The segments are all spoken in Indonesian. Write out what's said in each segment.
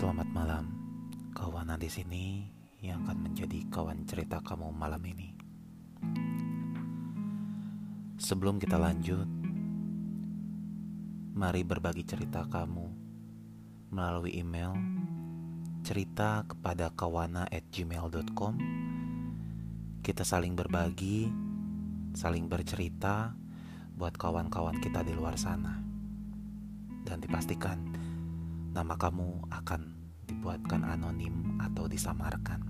Selamat malam, kawan di sini yang akan menjadi kawan cerita kamu malam ini. Sebelum kita lanjut, mari berbagi cerita kamu melalui email cerita kepada kawana at gmail.com Kita saling berbagi, saling bercerita buat kawan-kawan kita di luar sana. Dan dipastikan nama kamu akan dibuatkan anonim atau disamarkan.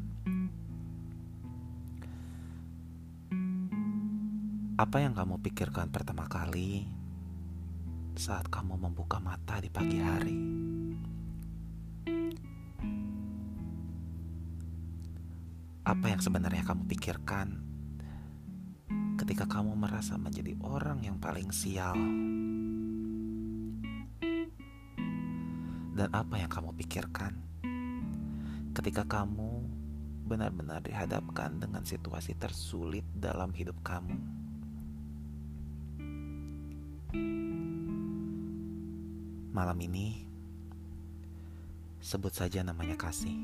Apa yang kamu pikirkan pertama kali saat kamu membuka mata di pagi hari? Apa yang sebenarnya kamu pikirkan ketika kamu merasa menjadi orang yang paling sial? Dan apa yang kamu pikirkan ketika kamu benar-benar dihadapkan dengan situasi tersulit dalam hidup kamu? Malam ini, sebut saja namanya kasih.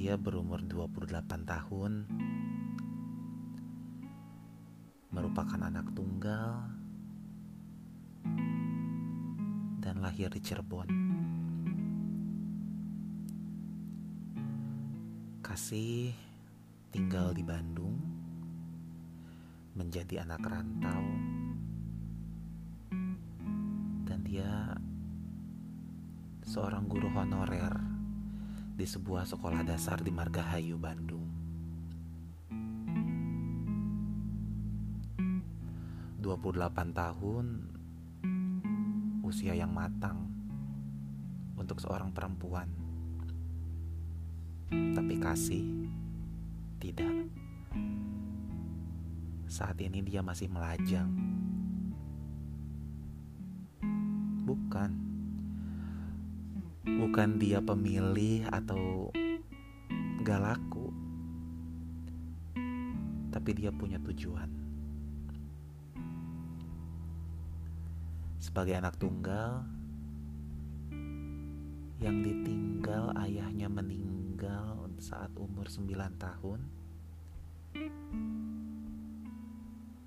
Dia berumur 28 tahun, merupakan anak tunggal, dan lahir di Cirebon. Kasih tinggal di Bandung, menjadi anak rantau, dan dia seorang guru honorer di sebuah sekolah dasar di Margahayu, Bandung. 28 tahun usia yang matang untuk seorang perempuan. Tapi kasih tidak. Saat ini dia masih melajang. Bukan. Bukan dia pemilih atau gak laku. Tapi dia punya tujuan. Sebagai anak tunggal yang ditinggal ayahnya meninggal saat umur 9 tahun.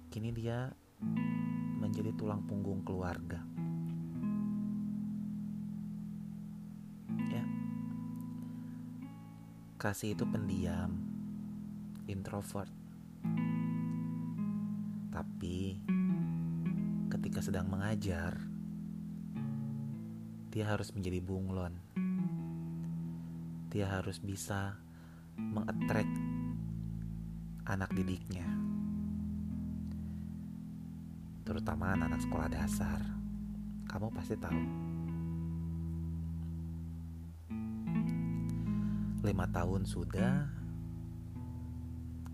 Kini dia menjadi tulang punggung keluarga. Ya. Kasih itu pendiam, introvert. Tapi ketika sedang mengajar, dia harus menjadi bunglon. Dia harus bisa mengattract anak didiknya. Terutama anak-anak sekolah dasar. Kamu pasti tahu. Lima tahun sudah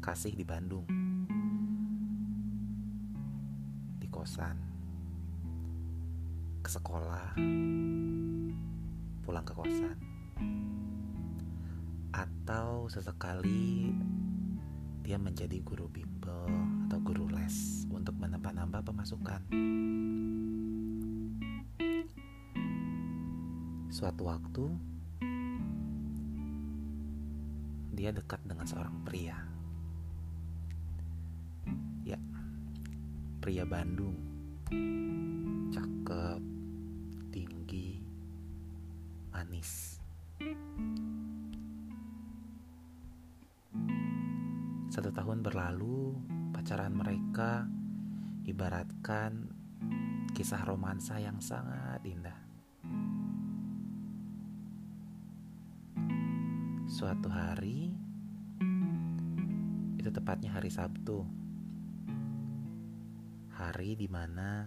kasih di Bandung. Di kosan. Ke sekolah. Pulang ke kosan. Atau sesekali dia menjadi guru bimbel atau guru les untuk menambah-nambah pemasukan. Suatu waktu, dia dekat dengan seorang pria. Ya, pria Bandung, cakep, manis. Satu tahun berlalu, pacaran mereka ibaratkan kisah romansa yang sangat indah. Suatu hari, itu tepatnya hari Sabtu, hari di mana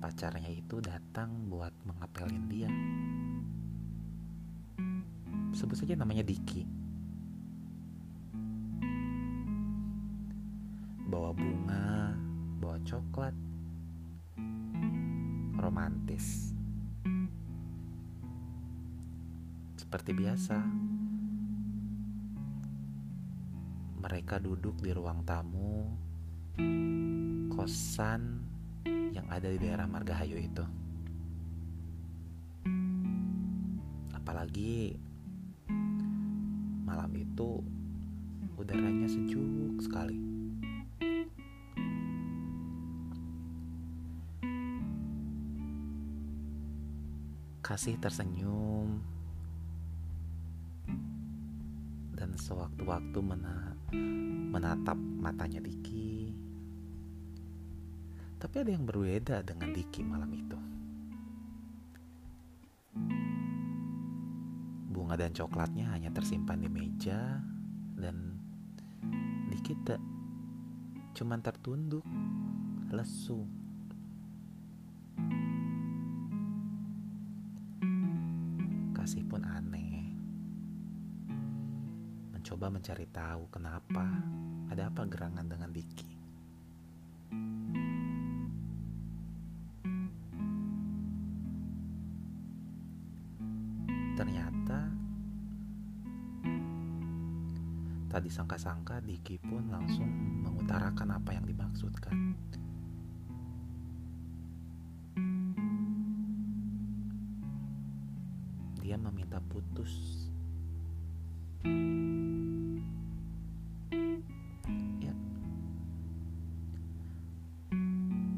pacarnya itu datang buat mengapelin dia. Sebut saja namanya Diki. Bawa bunga, bawa coklat, romantis. Seperti biasa, mereka duduk di ruang tamu, kosan yang ada di daerah Margahayu itu. Apalagi malam itu udaranya sejuk sekali. Kasih tersenyum dan sewaktu-waktu mena menatap matanya Diki. Tapi ada yang berbeda dengan Diki malam itu. Bunga dan coklatnya hanya tersimpan di meja dan Diki tak cuman tertunduk, lesu. Kasih pun aneh. Mencoba mencari tahu kenapa, ada apa gerangan dengan Diki. Disangka-sangka Diki pun langsung mengutarakan apa yang dimaksudkan. Dia meminta putus. Ya.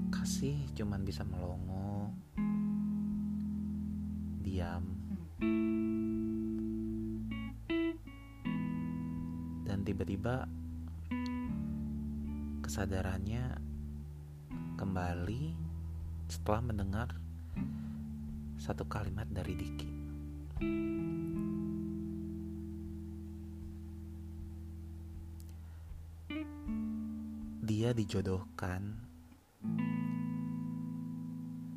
Kasih cuman bisa melongo. Diam. Tiba-tiba kesadarannya kembali setelah mendengar satu kalimat dari Diki. Dia dijodohkan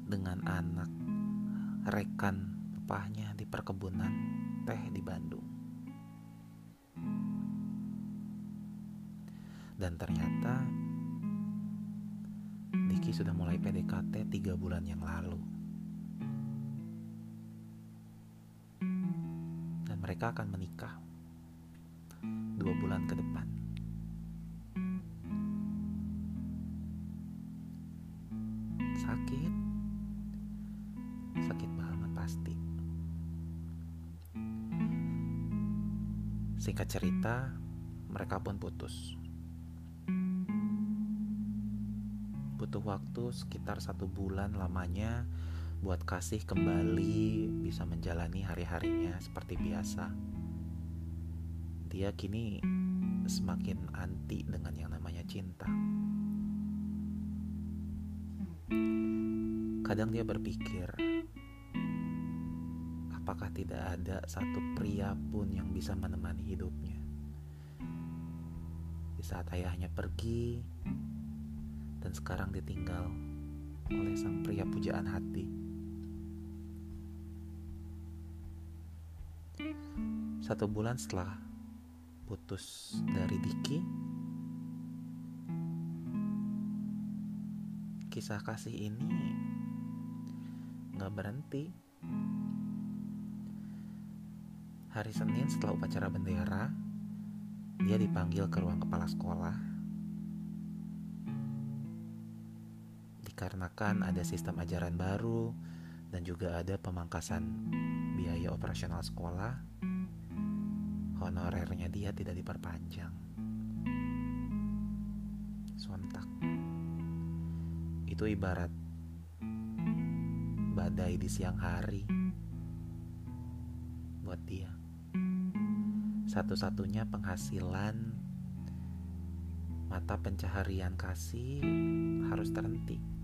dengan anak rekan papahnya di perkebunan teh di Bandung. Dan ternyata Diki sudah mulai PDKT tiga bulan yang lalu. Dan mereka akan menikah dua bulan ke depan. Sakit, sakit banget pasti. Singkat cerita, mereka pun putus. Butuh waktu sekitar satu bulan lamanya buat kasih kembali bisa menjalani hari-harinya seperti biasa. Dia kini semakin anti dengan yang namanya cinta. Kadang dia berpikir, apakah tidak ada satu pria pun yang bisa menemani hidupnya? Di saat ayahnya pergi dan sekarang ditinggal oleh sang pria pujaan hati. Satu bulan setelah putus dari Diki, kisah kasih ini nggak berhenti. Hari Senin setelah upacara bendera, dia dipanggil ke ruang kepala sekolah. Dikarenakan ada sistem ajaran baru dan juga ada pemangkasan biaya operasional sekolah, honorernya dia tidak diperpanjang. Sontak. Itu ibarat badai di siang hari buat dia. Satu-satunya penghasilan mata pencaharian kasih harus terhenti.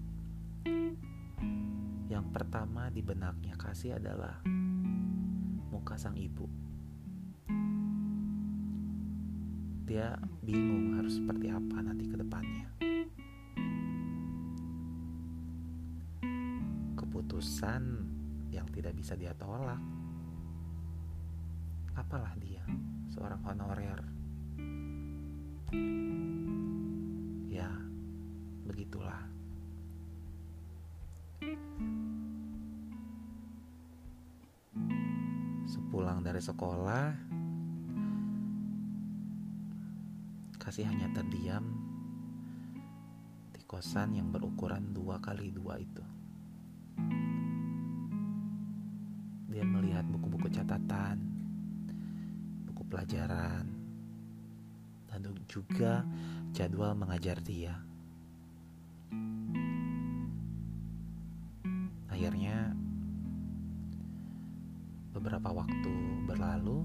Yang pertama di benaknya kasih adalah muka sang ibu. Dia bingung harus seperti apa nanti ke depannya. Keputusan yang tidak bisa dia tolak. Apalah dia, seorang honorer. Ya, begitulah. Sepulang dari sekolah, kasih hanya terdiam di kosan yang berukuran dua kali dua itu. Dia melihat buku-buku catatan, buku pelajaran, dan juga jadwal mengajar dia. Akhirnya, beberapa waktu berlalu,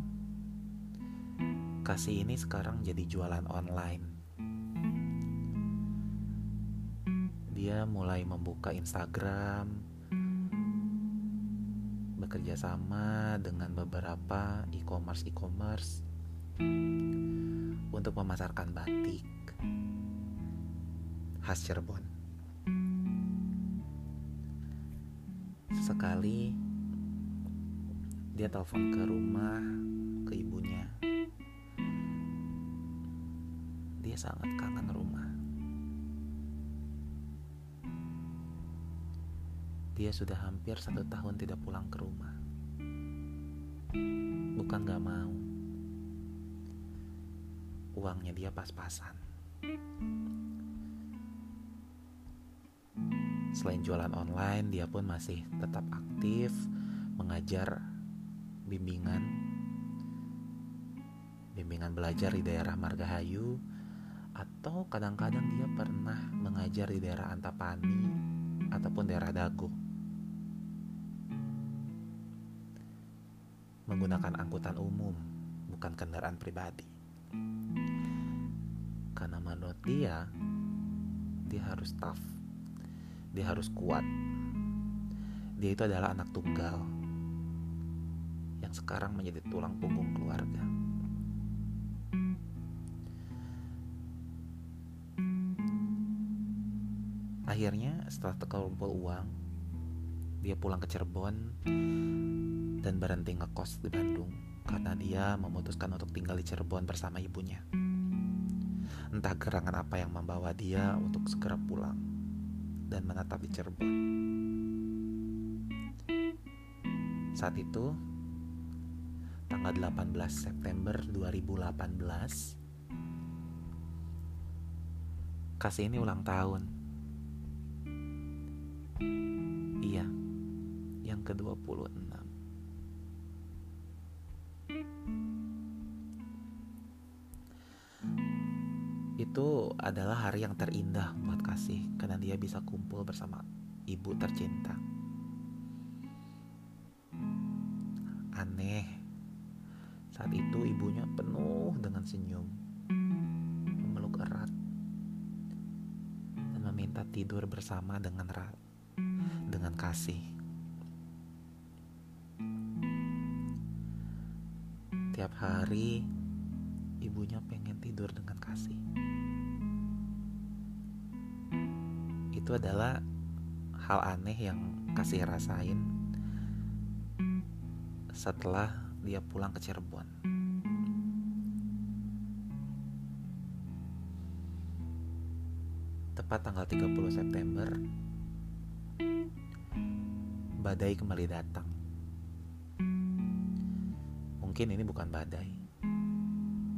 kasih ini sekarang jadi jualan online. Dia mulai membuka Instagram, bekerja sama dengan beberapa e-commerce e-commerce untuk memasarkan batik khas Cirebon. Sekali dia telepon ke rumah ke ibunya. Dia sangat kangen rumah. Dia sudah hampir satu tahun tidak pulang ke rumah. Bukan gak mau. Uangnya dia pas-pasan. Selain jualan online, dia pun masih tetap aktif mengajar bimbingan bimbingan belajar di daerah Margahayu atau kadang-kadang dia pernah mengajar di daerah Antapani ataupun daerah Dago. menggunakan angkutan umum, bukan kendaraan pribadi. Karena menurut dia, dia harus tough, dia harus kuat. Dia itu adalah anak tunggal yang sekarang menjadi tulang punggung keluarga. Akhirnya setelah terkumpul uang, dia pulang ke Cirebon dan berhenti ngekos di Bandung karena dia memutuskan untuk tinggal di Cirebon bersama ibunya. Entah gerangan apa yang membawa dia untuk segera pulang dan menetap di Cirebon. Saat itu, tanggal 18 September 2018, kasih ini ulang tahun. Iya, yang ke-26. Itu adalah hari yang terindah buat Kasih karena dia bisa kumpul bersama ibu tercinta. Aneh, saat itu ibunya penuh dengan senyum, memeluk erat, dan meminta tidur bersama dengan dengan kasih. Tiap hari ibunya pengen tidur dengan kasih. Itu adalah hal aneh yang kasih rasain setelah dia pulang ke Cirebon. Tepat tanggal 30 September, badai kembali datang. Mungkin ini bukan badai,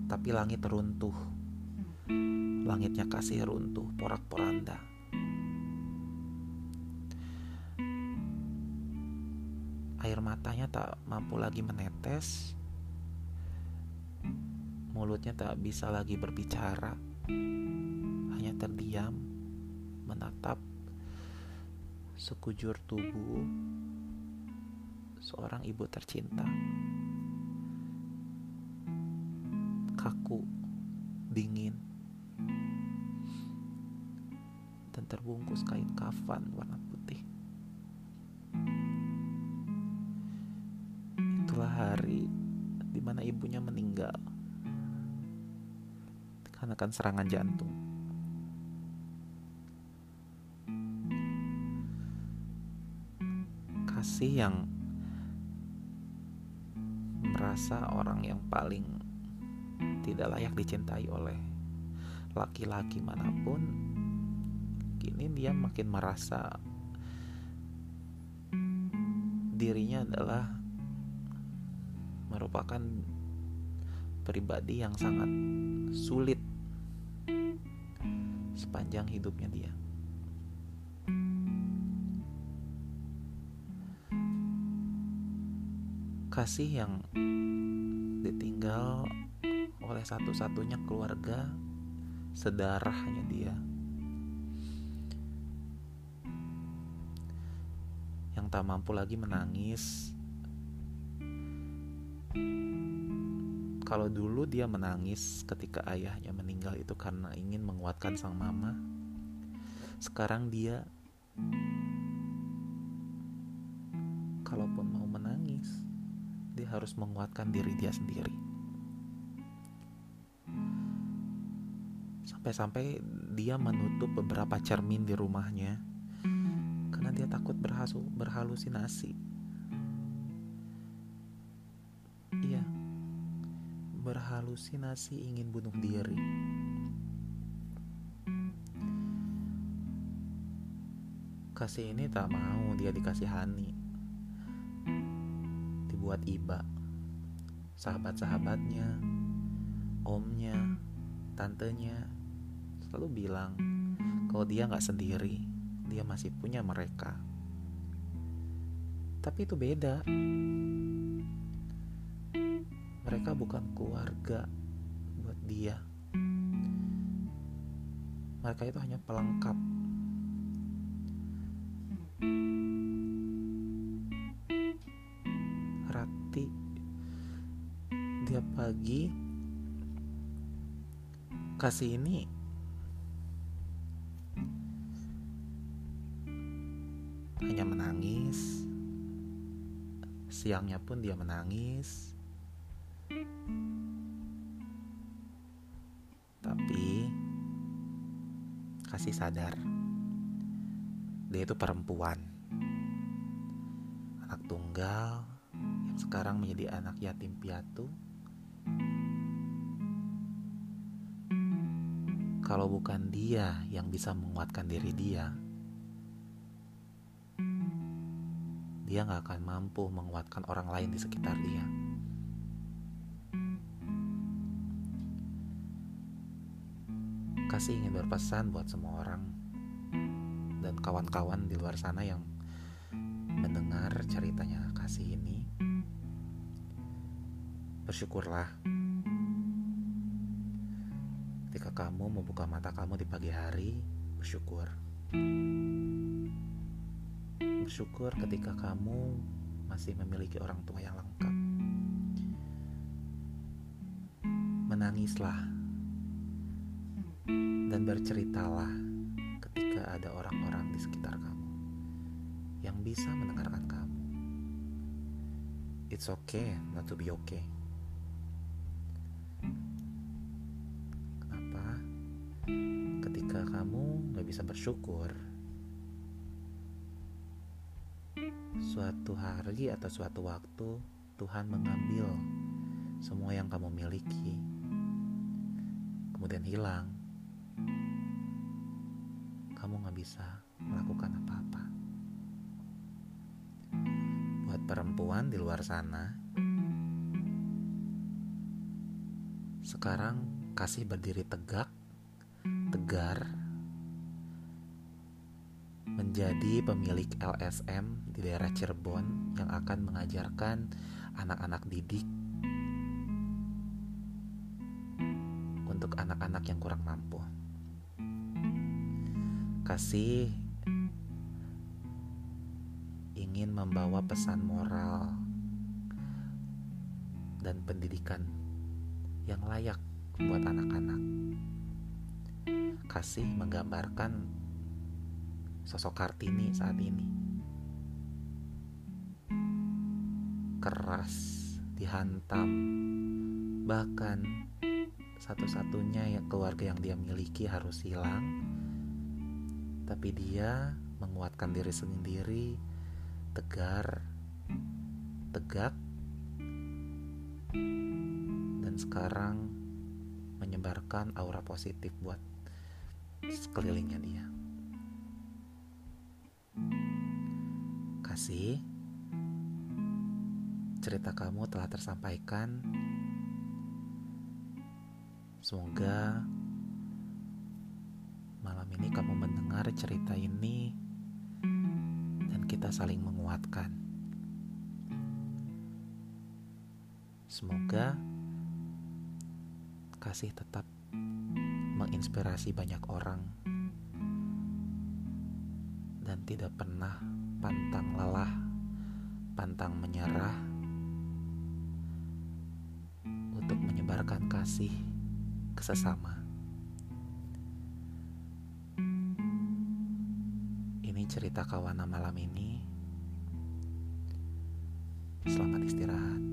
tapi langit runtuh. Langitnya kasih runtuh, porak-poranda. Air matanya tak mampu lagi menetes. Mulutnya tak bisa lagi berbicara. Hanya terdiam, menatap sekujur tubuh seorang ibu tercinta. kaku, dingin, dan terbungkus kain kafan warna putih. Ibunya meninggal karena kan serangan jantung. Kasih yang merasa orang yang paling tidak layak dicintai oleh laki-laki mana pun kini dia makin merasa dirinya adalah merupakan pribadi yang sangat sulit sepanjang hidupnya dia. Kasih yang ditinggal oleh satu-satunya keluarga sedarahnya dia. Yang tak mampu lagi menangis Kalau dulu dia menangis ketika ayahnya meninggal itu karena ingin menguatkan sang mama, sekarang dia kalaupun mau menangis, dia harus menguatkan diri dia sendiri. Sampai-sampai dia menutup beberapa cermin di rumahnya karena dia takut berhalusinasi berhalusinasi ingin bunuh diri. Kasih ini tak mau dia dikasihani. Dibuat iba. Sahabat-sahabatnya, omnya, tantenya selalu bilang kalau dia nggak sendiri, dia masih punya mereka. Tapi itu beda mereka bukan keluarga buat dia. Mereka itu hanya pelengkap. Rati dia pagi kasih ini. Hanya menangis. Siangnya pun dia menangis tapi kasih sadar dia itu perempuan anak tunggal yang sekarang menjadi anak yatim piatu kalau bukan dia yang bisa menguatkan diri dia dia nggak akan mampu menguatkan orang lain di sekitar dia. Kasih ingin berpesan buat semua orang dan kawan-kawan di luar sana yang mendengar ceritanya kasih ini. Bersyukurlah ketika kamu membuka mata kamu di pagi hari, bersyukur. Bersyukur ketika kamu masih memiliki orang tua yang lengkap. Menangislah dan berceritalah ketika ada orang-orang di sekitar kamu yang bisa mendengarkan kamu. It's okay not to be okay. Kenapa? Ketika kamu gak bisa bersyukur, suatu hari atau suatu waktu Tuhan mengambil semua yang kamu miliki, kemudian hilang kamu gak bisa melakukan apa-apa. Buat perempuan di luar sana, sekarang kasih berdiri tegak, tegar, menjadi pemilik LSM di daerah Cirebon yang akan mengajarkan anak-anak didik untuk anak-anak yang kurang mampu kasih ingin membawa pesan moral dan pendidikan yang layak buat anak-anak. Kasih menggambarkan sosok Kartini saat ini. Keras, dihantam, bahkan satu-satunya ya keluarga yang dia miliki harus hilang tapi dia menguatkan diri sendiri, tegar, tegak, dan sekarang menyebarkan aura positif buat sekelilingnya dia. Kasih, cerita kamu telah tersampaikan. Semoga malam ini kamu mendengar cerita ini kita saling menguatkan. Semoga kasih tetap menginspirasi banyak orang dan tidak pernah pantang lelah, pantang menyerah untuk menyebarkan kasih ke sesama. Cerita kawana malam ini. Selamat istirahat.